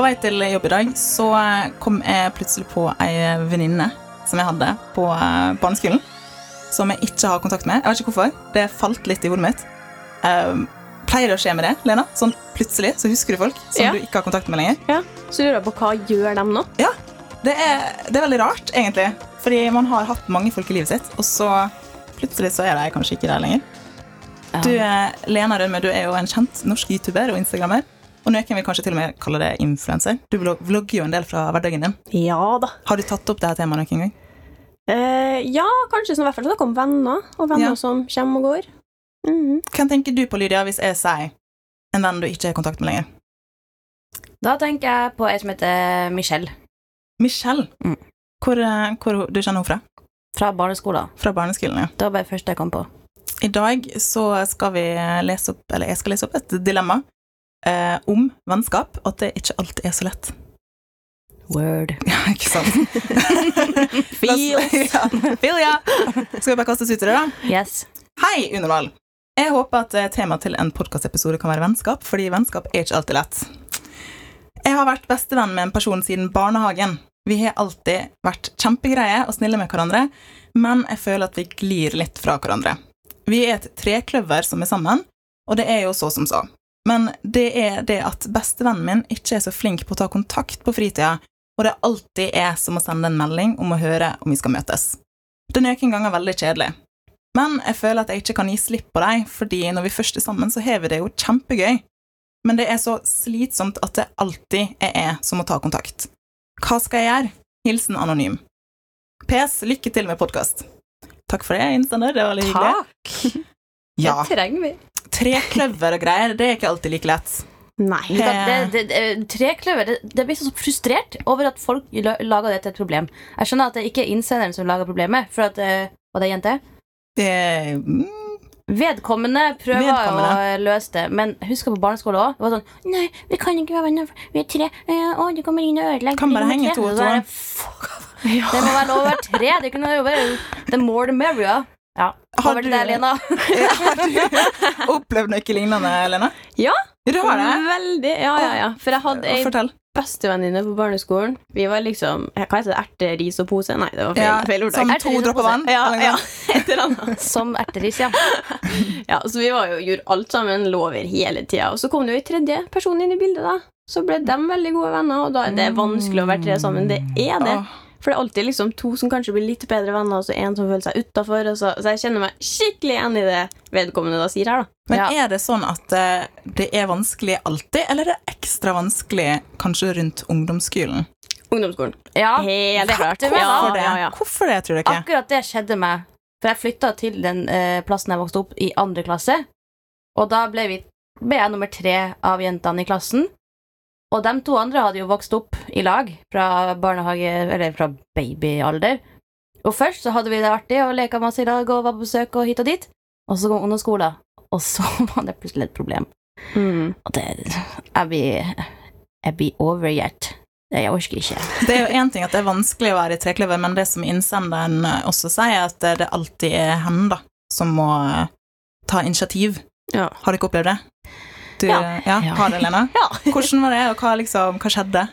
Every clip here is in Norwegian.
På vei til jobb i dag så kom jeg plutselig på ei venninne som jeg hadde på eh, barneskolen, som jeg ikke har kontakt med. Jeg vet ikke hvorfor. Det falt litt i hodet mitt. Um, pleier det å skje med det, Lena? Sånn plutselig så husker du folk som Ja. du ikke har kontakt med lenger? Ja, Så lurer jeg på hva gjør dem nå? Ja, det er, det er veldig rart, egentlig. Fordi man har hatt mange folk i livet sitt, og så plutselig så er de kanskje ikke der lenger. Du, eh, Lena Rømme, du er jo en kjent norsk youtuber og instagrammer. Og noen vil kanskje til og med kalle det influenser. Du vlogger jo en del fra hverdagen din. Ja da. Har du tatt opp det her temaet noen gang? Eh, ja, kanskje sånn, i hvert fall snakk om venner, og venner Ja. som kommer og går. Mhm. Hvem tenker du på, Lydia, hvis jeg sier en venn du ikke har kontakt med lenger? Da tenker jeg på ei som heter Michelle Michelle. Mm. Hvor, eh, hvor du kjenner henne fra? fra barneskolen. Fra barneskolen, ja. Det var bare det første jeg kom på. I dag så skal vi lese opp, eller jeg skal lese opp et dilemma eh, om vennskap, at det ikke alltid er så lett. Word. Ja, ikke sant? Feels. ja. Feel, ja. Skal vi bare kaste oss ut i det, da? Yes. Hei, Unormal. Jeg håper at eh, temaet til en podkastepisode kan være vennskap, fordi vennskap er ikke alltid lett. Jeg har vært bestevenn med en person siden barnehagen. Vi har alltid vært kjempegreie og snille med hverandre, men jeg føler at vi glir litt fra hverandre. Vi er et trekløver som er sammen, og det er jo så som så. Men det er det at bestevennen min ikke er så flink på å ta kontakt på fritida, og det alltid er som å sende en melding om å høre om vi skal møtes. Det er noen ganger veldig kjedelig. Men jeg føler at jeg ikke kan gi slipp på dem, fordi når vi først er sammen, så har vi det jo kjempegøy. Men det er så slitsomt at det alltid er jeg som å ta kontakt. Hva skal jeg gjøre? Hilsen anonym. PS, lykke til med podkast. Takk for det, innsender. Det var veldig hyggelig. Takk. Ja. Det trenger vi. Trekløver og greier, det er ikke alltid like lett. Nei. Det, det, det, det, trekløver det, det blir så frustrert over at folk lager det til et problem. Jeg skjønner at det ikke er innsenderen som lager problemet, for at eh, Var det jente? Det mm, Vedkommende prøver Vedkommende. å løse det, men husk på barneskolen òg. Det var sånn Nei, vi kan ikke være venner, vi er tre. Eh, Å, du kommer inn og ødelegger. Kan bare henge to og to. det, må være lov å være tre. Det kunne være The more the merrier. Ja. Har du- det, Lena. Har du opplevd noe lignende, Lena? Ja. Du har det? Veldig. Ja, ja, ja. For jeg hadde ei Fortell. bestevenninne på barneskolen. Vi var liksom Hva heter det? Erte, ris og pose? Nei, det var feil, Ja, feil ord. som to dråper vann? Ja, eller ja. Et eller annet. Som erteris, ja. Ja, så vi var jo, gjorde alt sammen, lå over hele tida. Og så kom det jo en tredje person inn i bildet, da. Så ble de veldig gode venner, og da er det vanskelig å være tre sammen. Det er det. Åh. For det er alltid liksom to som kanskje blir litt bedre venner, og så en som føler seg utafor. Så, så jeg kjenner meg skikkelig igjen i det vedkommende da sier her, da. Men Ja. er det sånn at eh, det er vanskelig alltid, eller er det ekstra vanskelig kanskje rundt ungdomsskolen? Ungdomsskolen. ja. Helt det klart. Hvorfor, ja, det? Ja, ja. Hvorfor det, tror dere? Akkurat det skjedde meg. For jeg flytta til den uh, plassen jeg vokste opp i andre klasse. Og da ble, vi, ble jeg nummer tre av jentene i klassen. Og de to andre hadde jo vokst opp i lag fra barnehage, eller fra babyalder. Og først så hadde vi det artig og leka masse i lag og var på besøk og hit og dit. Og så kom ungdomsskolen, og så var det plutselig et problem. Mm. Og det Jeg blir, jeg blir overgjert. Jeg orker ikke. Det er jo én ting at det er vanskelig å være i trekløver, men det som innsenderen også sier, er at det alltid er henne da, som må ta initiativ. Ja. Har dere opplevd det? Du, Ja. ja. Ja. Har det, Lena? Ja. Hvordan var det, og hva, liksom, hva skjedde?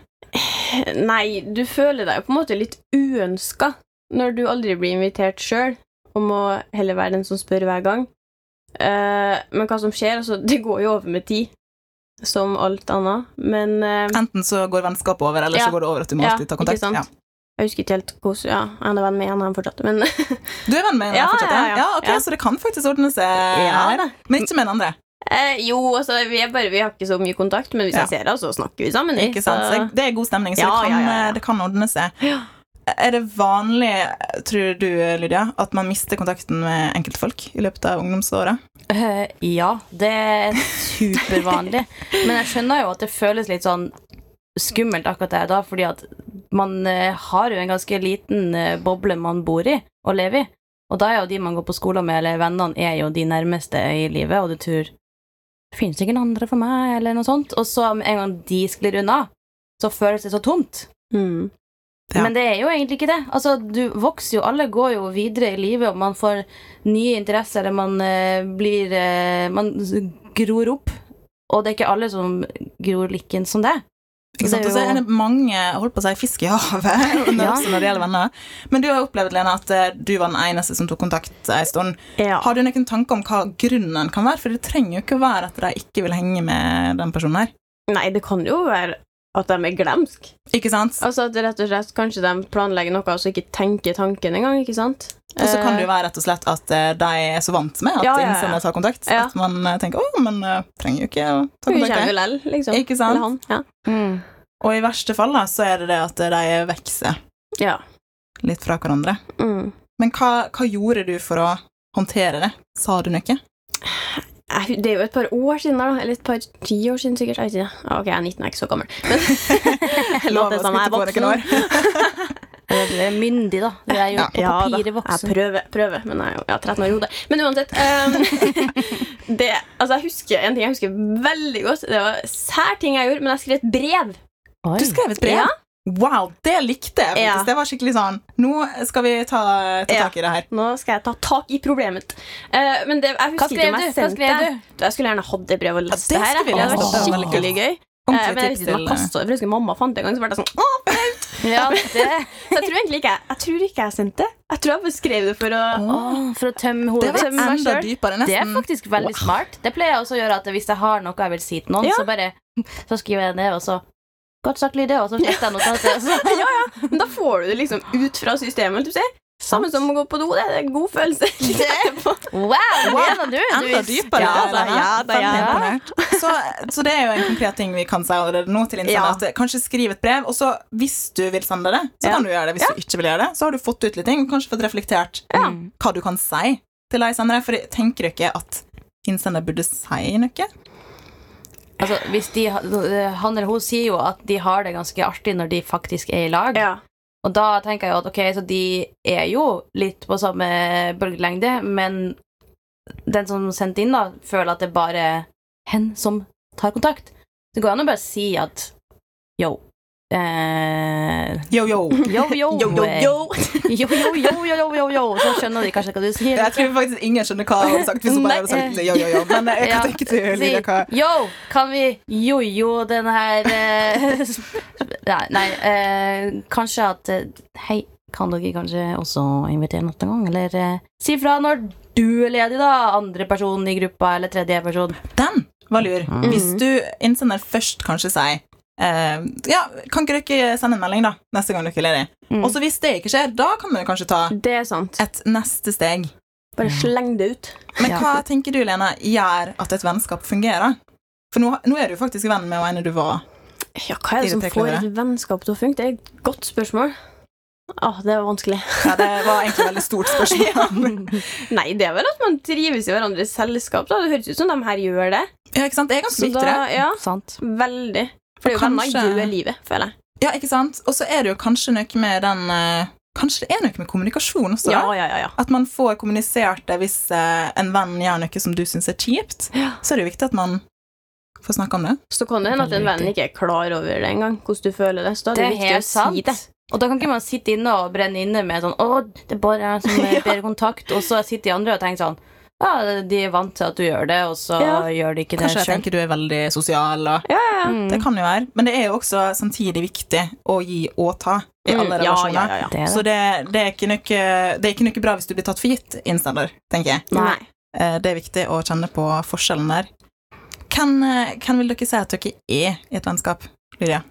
Nei, du føler deg jo på en måte litt uønska når du aldri blir invitert sjøl, og må heller være den som spør hver gang. Uh, men hva som skjer, altså, det går jo over med tid, som alt annet. Men uh, Enten så går vennskapet over, eller Ja. så går det over at du må Ja, alltid ta kontakt. ikke sant? Ja. jeg husker ikke helt hvordan Ja, jeg er venn med en av dem fortsatt, men Du er venn med henne Ja, fortsatt? ja, ja. ok, Ja. Så det kan faktisk ordne seg Ja, her, men ikke med den andre. Eh, Jo, altså, vi, er bare, vi har ikke så mye kontakt, men hvis Ja. jeg ser henne, så snakker vi sammen. Ikke sant? så- Så det er god stemning, så Ja, det, kan, ja, ja, ja. det kan ordne seg. Ja. Er det vanlig, tror du, Lydia, at man mister kontakten med enkeltfolk i løpet av ungdomsåret? Eh, ja, det er supervanlig. Men jeg skjønner jo at det føles litt sånn skummelt akkurat der da, fordi at man eh, har jo en ganske liten eh, boble man bor i og lever i. Og da er jo de man går på skole med, eller vennene, er jo de nærmeste i livet, og du tror det finnes ingen andre for meg, eller noe sånt. Og så en gang de sklir unna, så føles det så tomt. Mm. Ja. Men det er jo egentlig ikke det. Altså, du vokser jo, alle går jo videre i livet, og man får nye interesser, eller man uh, blir uh, Man gror opp. Og det er ikke alle som gror likken som det. Ikke sant? Det Og så er det mange holdt på å si, fisk i havet Ja. når det gjelder venner. Men du har opplevd Lena, at eh, du var den eneste som tok kontakt en stund. Ja. Har du noen tanker om hva grunnen kan være? For det trenger jo ikke være at de ikke vil henge med den personen her. Nei, det kan jo være at de er glemsk. Ikke sant? Altså at rett og slett kanskje de planlegger noe og så ikke tenker tanken engang, ikke sant? Og så kan det jo Eh, være rett og slett at eh, de er så vant med at Ja, ja, ja. tar kontakt, Ja. at man eh, tenker 'å, men trenger jo ikke å ta Hun kontakt'. kommer jeg». jo lell, liksom. Ikke sant? Eller han. Ja. Og i verste fall da, så er det det at de vokser ja. litt fra hverandre. Mm. Men hva, hva gjorde du for å håndtere det? Sa du noe? Jeg- Det er jo et par år siden, da. Eller et par ti år siden, sikkert. Jeg ikke. Ah, Ok, jeg er 19, jeg er ikke så gammel. Men Lov å Låter som jeg er skryte på noen voksen. Du er myndig, da. Du er jo Ja. på papiret voksen. papiret Jeg prøver, prøver, men jeg er jo 13 år i hodet. Men uansett um, det, altså jeg husker, En ting jeg husker veldig godt, det var sær ting jeg gjorde, men jeg skrev et brev. Oi. Du skrev et brev? Ja. Wow, det likte jeg faktisk. Ja. Det var skikkelig sånn Nå skal vi ta, ta Ja. tak i det her. Nå skal jeg ta tak i problemet. Uh, men det, jeg husker ikke skrev om du? jeg Hva sendte skrev det. du? Jeg skulle gjerne hatt det brevet og Ja, lest det det her. skulle Det hadde vært skikkelig gøy. Uh, men jeg visste ikke det, for husker mamma fant det en gang, så ble det sånn flaut! Ja, Så jeg tror egentlig ikke jeg, jeg tror ikke jeg sendte det. Jeg tror jeg bare skrev det for å oh, For å tømme hodet enda dypere, Det er faktisk veldig smart. Det pleier jeg også å gjøre, at hvis jeg har noe jeg vil si til noen, Ja. så bare Så skriver jeg det ned, og så Godt sagt, Lydia, og så fikk jeg notatet. Ja, ja. Men da får du det liksom ut fra systemet. Du ser. Samme som å gå på do. Det er en god følelse. Wow, Lena, du, du Enda dypere. Ja, da, ja, da, ja. Så, så det er jo en konkret ting vi kan si allerede nå til. At kanskje skriv et brev, og så hvis du vil sende det, så kan du gjøre det. Hvis du ikke vil gjøre det, så har du fått ut litt ting, kanskje fått reflektert Ja. Hva du kan si til de sendere. For jeg tenker ikke at innsender burde si noe. Altså, de, han eller hun sier jo at de har det ganske artig når de faktisk er i lag. Ja. Og da tenker jeg jo at ok, så de er jo litt på samme bølgelengde, men den som sendte inn, da, føler at det bare er hen som tar kontakt. Det går an å bare si at yo. Eh, Yo, yo. yo, yo, Yo, yo, eh, yo. yo, yo, yo, yo, yo, yo, yo. Så skjønner de kanskje hva du sier. Jeg tror faktisk ingen skjønner hva hun har sagt hvis hun bare hadde sagt yo, yo, yo. Men jeg kan tenke til Lydia hva yo, kan vi jojo den her eh, Nei, eh, kanskje at eh, Hei, kan dere kanskje også invitere neste gang? Eller eh, si fra når du er ledig, da. Andre person i gruppa, eller tredje person. Den var lur. Mm. Hvis du innsender først kanskje sier eh, Ja, kan ikke dere sende en melding, da, neste gang dere er ledig? Mm. Og så hvis det ikke skjer, da kan man kanskje ta Det er sant. et neste steg. Bare sleng det ut. Men Ja. hva tenker du, Lene, gjør at et vennskap fungerer? For nå, nå er du faktisk venn med henne du var. Ja, hva er det som får et vennskap til å funke? Det er et godt spørsmål. Åh, det var vanskelig. Ja, det var egentlig et veldig stort spørsmål. Nei, det er vel at man trives i hverandres selskap. da Det høres ut som de her gjør det. Ja, ikke sant? Det er ganske viktig, det. ja, Sant. veldig. For Og venner kanskje- gjør livet, føler jeg. Ja, ikke sant? Og så er det jo kanskje noe med den eh, Kanskje det er noe med kommunikasjon også? Ja, ja, ja, ja. At man får kommunisert det hvis eh, en venn gjør noe som du syns er kjipt. Ja. Så er det jo viktig at man får snakke om det. Så kan det hende at en venn ikke er klar over det engang, hvordan du føler det. Så da er Det det, er viktig å sant. si det. Og da kan ikke man sitte inne og brenne inne med sånn Å, det er bare jeg som ber kontakt. Og så sitter de andre og tenker sånn Ja, de er vant til at du gjør det, og så Ja. gjør de ikke det Kanskje jeg sjøl. tenker du er veldig sosial. Og Ja, ja. Mm. Det kan jo være. Men det er jo også samtidig viktig å gi og ta i Mm, alle mm. relasjoner. ja, ja, ja. Det er Så det. det, det, er ikke noe, det er ikke noe bra hvis du blir tatt for gitt innsender, tenker jeg. Nei. Eh, Det er viktig å kjenne på forskjellen der. Hvem, eh, hvem vil dere si at dere er i et vennskap, Lydia?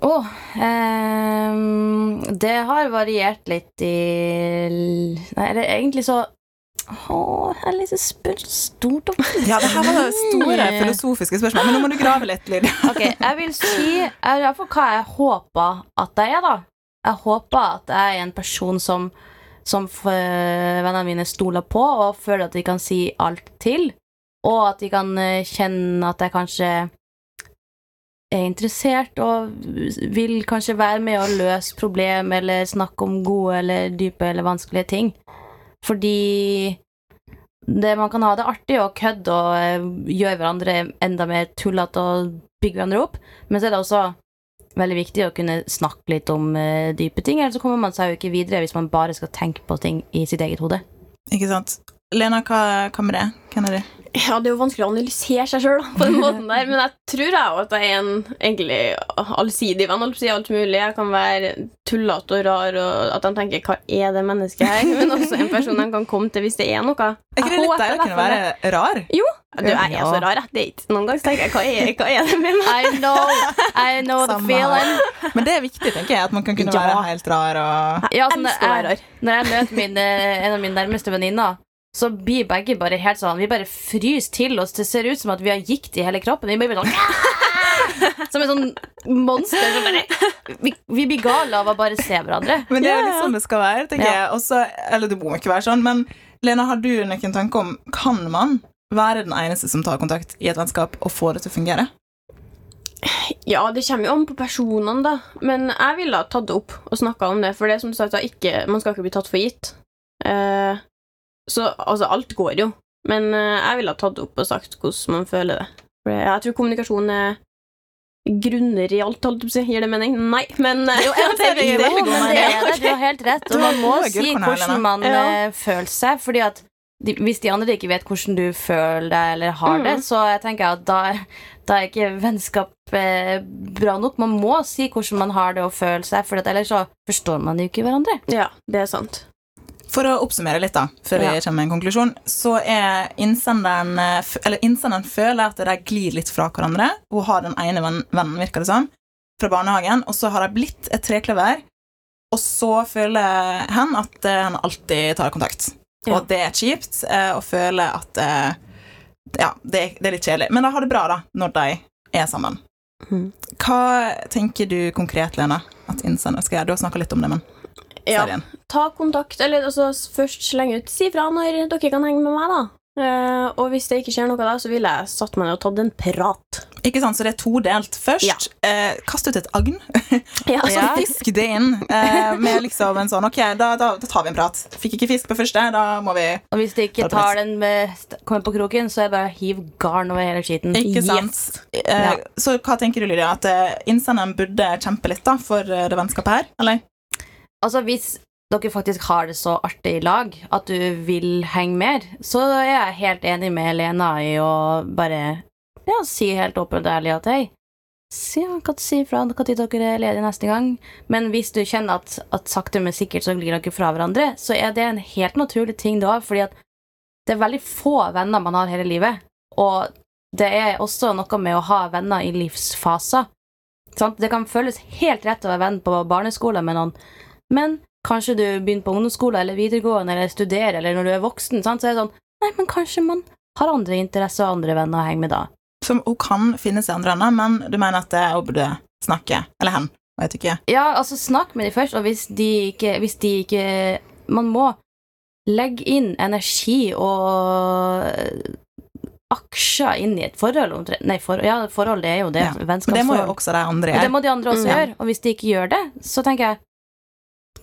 Å, ehm, det har variert litt i Nei, eller egentlig så Å, jeg er litt så spør stort om Ja, det her var store filosofiske spørsmål, men nå må du grave litt, Lydia. Ok, jeg vil si Iallfall hva jeg håper at jeg er, da. Jeg håper at jeg er en person som som vennene mine stoler på, og føler at de kan si alt til. Og at de kan eh, kjenne at jeg kanskje er interessert og vil kanskje være med å løse problem eller snakke om gode eller dype eller vanskelige ting. Fordi det, man kan ha det artig og kødde og eh, gjøre hverandre enda mer tullete og bygge hverandre opp, men så er det også veldig viktig å kunne snakke litt om uh, dype ting, ellers så kommer man seg jo ikke videre hvis man bare skal tenke på ting i sitt eget hode. Ikke sant? Lena, hva, hva med det? Hvem er du? Ja, det er jo vanskelig å analysere seg sjøl på den måten der, men jeg tror jeg at jeg er en egentlig allsidig venn. si, Alt mulig. Jeg kan være tullete og rar, og at de tenker 'hva er det mennesket her?' Men også en person de kan komme til hvis det er noe. Er ikke det litt deilig å kunne være rar? Jo, du, jeg er så rar. Jeg date. Noen ganger tenker jeg 'hva er, hva er det med meg?' I know, I know the feeling. Men det er viktig, tenker jeg, at man kan kunne Ja. være helt rar og Ja, altså, når jeg, når jeg møter min, eh, en av mine nærmeste venninner, så blir begge bare helt sånn Vi bare fryser til oss. Det ser ut som at vi har gikt i hele kroppen. Vi blir sånn Som et sånn monster. Som bare, vi, vi blir gale av å bare se hverandre. Men det er jo litt sånn det skal være, tenker Ja. jeg. Også, eller det må ikke være sånn, men Lena, har du noen tanke om Kan man være den eneste som tar kontakt i et vennskap, og få det til å fungere? Ja, det kommer jo an på personene, da. Men jeg ville ha tatt det opp og snakka om det. For det er som du sa, ikke, man skal ikke bli tatt for gitt. Eh, så altså, alt går jo. Men uh, jeg ville ha tatt opp og sagt hvordan man føler det. For jeg tror kommunikasjon er grunner i alt, holdt jeg på å si. Gir det mening? Nei, men eh, Jo, jeg det er det Jo, men det er det. Du har helt rett. Og man må si hvordan man Ja. eh, føler seg. Fordi at de, hvis de andre ikke vet hvordan du føler deg eller har det, Mhm. så jeg tenker at da, da er ikke vennskap eh, bra nok. Man må si hvordan man har det og føler seg, for ellers så forstår man jo ikke hverandre. Ja, det er sant. For å oppsummere litt, da, før vi Ja. kommer med en konklusjon, så er innsenderen eh, Eller innsenderen føler at de glir litt fra hverandre. Hun har den ene vennen, virker det som, fra barnehagen, og så har de blitt et trekløver. Og så føler hen at eh, han alltid tar kontakt. Ja. Og det er kjipt, å føle at eh, Ja, det, det er litt kjedelig. Men de har det bra, da, når de er sammen. Mhm. Hva tenker du konkret, Lena, at innsender skal gjøre? Du har snakka litt om det, men Ja, serien. ta kontakt, eller altså først sleng ut Si fra når dere kan henge med meg, da. Uh, og hvis det ikke skjer noe da, så ville jeg satt meg ned og tatt en prat. Ikke sant, Så det er todelt. Først Ja. uh, kast ut et agn, Ja, og så fisk det inn. uh, med liksom en sånn Ok, da, da, da tar vi en prat. Fikk ikke fisk på første, da må vi Og hvis de ikke Tar tar den med kommer på kroken, så er det bare å hive garn over hele skiten. Ikke sant? Yes. Eh, Ja. Så hva tenker du, Lydia? At innsenderen burde kjempe litt da for det vennskapet her? Eller? Altså, hvis dere faktisk har det så artig i lag at du vil henge mer, så er jeg helt enig med Lena i å bare ja, si helt åpent og ærlig at hei, si, kan si fra når dere er ledige neste gang. Men hvis du kjenner at, at sakte, men sikkert så glir dere fra hverandre, så er det en helt naturlig ting da, fordi at det er veldig få venner man har hele livet, og det er også noe med å ha venner i livsfaser. Sant? Det kan føles helt rett å være venn på barneskolen med noen, men kanskje du begynner på ungdomsskole eller videregående eller studerer, eller når du er voksen, sant? så er det sånn Nei, men kanskje man har andre interesser og andre venner å henge med da. Som hun kan finne seg andre venner, men du mener at eh, hun burde snakke? Eller hen? Vet ikke. Ja, altså, snakk med dem først, og hvis de ikke, hvis de ikke Man må legge inn energi og aksjer inn i et forhold. omtrent- Nei, for, ja, forhold det er jo det. Ja, Men det må jo også de andre Og det må de andre også Mm. gjøre, og hvis de ikke gjør det, så tenker jeg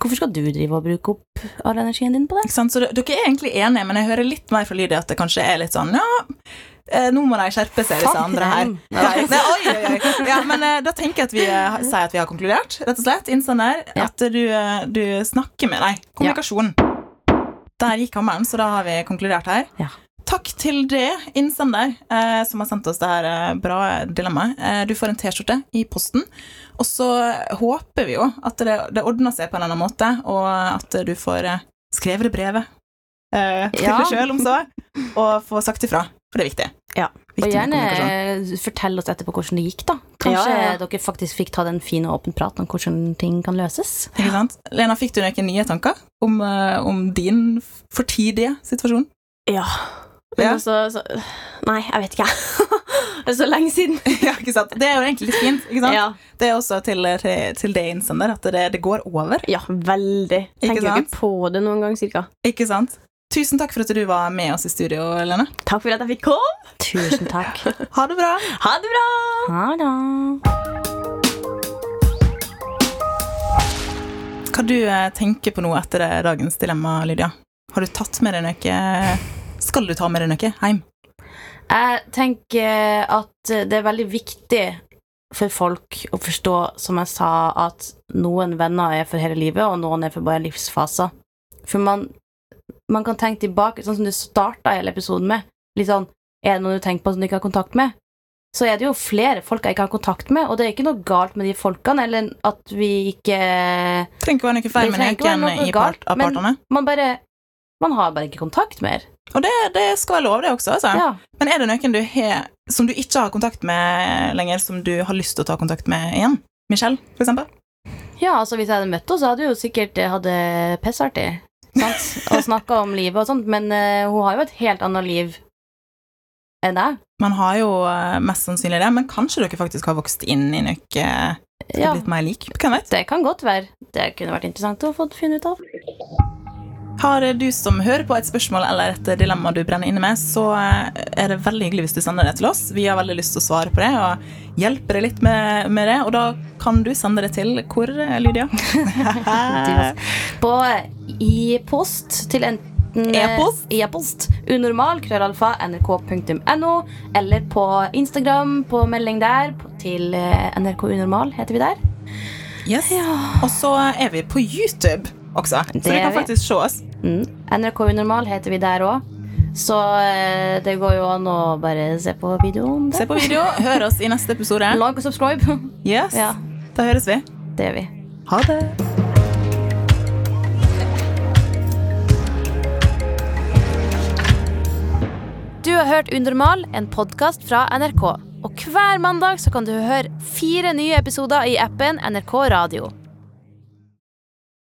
Hvorfor skal du drive og bruke opp all energien din på det? Ikke sant? Så dere er egentlig enige, men jeg hører litt mer fra Lydia at det kanskje er litt sånn Ja, eh, nå må de skjerpe seg, disse andre her. Nei, nei, oi, oi, oi. Ja, men eh, da tenker jeg at vi eh, sier at vi har konkludert, rett og slett. Innsender. Ja. At du, du snakker med dem. kommunikasjon. Der gikk hammeren, så da har vi konkludert her. Ja. Takk til det, innsender, eh, som har sendt oss det her eh, bra dilemmaet. Eh, du får en T-skjorte i posten. Og så håper vi jo at det, det ordner seg på en annen måte, og at du får eh, skrevet det brevet eh, til Ja. deg sjøl, om så, og få sagt ifra. For det er viktig. Ja. Viktig Og gjerne eh, fortell oss etterpå hvordan det gikk, da. Kanskje Ja, dere faktisk fikk ta den fine og åpen praten om hvordan ting kan løses. Ikke sant? Lena, fikk du noen nye tanker om, eh, om din for tidige situasjon? Ja. Men Ja. også så, Nei, jeg vet ikke, det er så lenge siden. ja, ikke sant? Det er jo egentlig litt fint. ikke sant? Ja, Det er også til, til, til det innsender at det, det går over. ja veldig. Ikke Tenker jo ikke på det noen gang, cirka. Ikke sant? Tusen takk for at du var med oss i studio, Lene. Takk for at jeg fikk komme. Tusen takk. Ha det bra. Ha det bra! Ha det. Hva du eh, tenker på nå etter dagens dilemma, Lydia? Har du tatt med deg noe Skal du ta med deg noe hjem? Jeg tenker at det er veldig viktig for folk å forstå, som jeg sa, at noen venner er for hele livet, og noen er for bare livsfaser. For man, man kan tenke tilbake, sånn som du starta hele episoden med. Litt sånn Er det noen du tenker på som du ikke har kontakt med? Så er det jo flere folk jeg ikke har kontakt med, og det er ikke noe galt med de folkene, eller at vi ikke Trenger ikke være noe feil med noen i part, av men- Man bare Man har bare ikke kontakt mer. Og det, det skal være lov, det også. Altså. Ja. Men er det noen du har som du ikke har kontakt med lenger, som du har lyst til å ta kontakt med igjen? Michelle, for eksempel? Ja, altså hvis jeg hadde møtt henne, så hadde hun sikkert eh, hatt det pissartig. Og snakka om livet og sånt, men uh, hun har jo et helt annet liv enn deg. Man har jo eh, mest sannsynlig det, men kanskje dere faktisk har vokst inn i noe eh, Ja, blitt mer lik? Vet? det kan godt være. Det kunne vært interessant å få finne ut av. Har du som hører på et spørsmål eller et dilemma du brenner inne med, så eh, er det veldig hyggelig hvis du sender det til oss. Vi har veldig lyst til å svare på det og hjelpe deg litt med, med det. Og da kan du sende det til hvor, eh, Lydia? På i-post til enten eh, E-post? E-post. Unormal, krøllalfa, nrk.no, eller på Instagram, på melding der, til nrkunormal NRK Unormal, heter vi der. Yes. Og så er vi på YouTube også, så Det du kan vi. faktisk se oss. Mm. NRK Unormal heter vi der òg. Så eh, det går jo an å bare se på videoen. Se på video, hør oss i neste episode. Like og subscribe. Yes, ja, da høres vi. det gjør vi. Ha det. Du har hørt Unormal, en podkast fra NRK. Og hver mandag så kan du høre fire nye episoder i appen NRK Radio.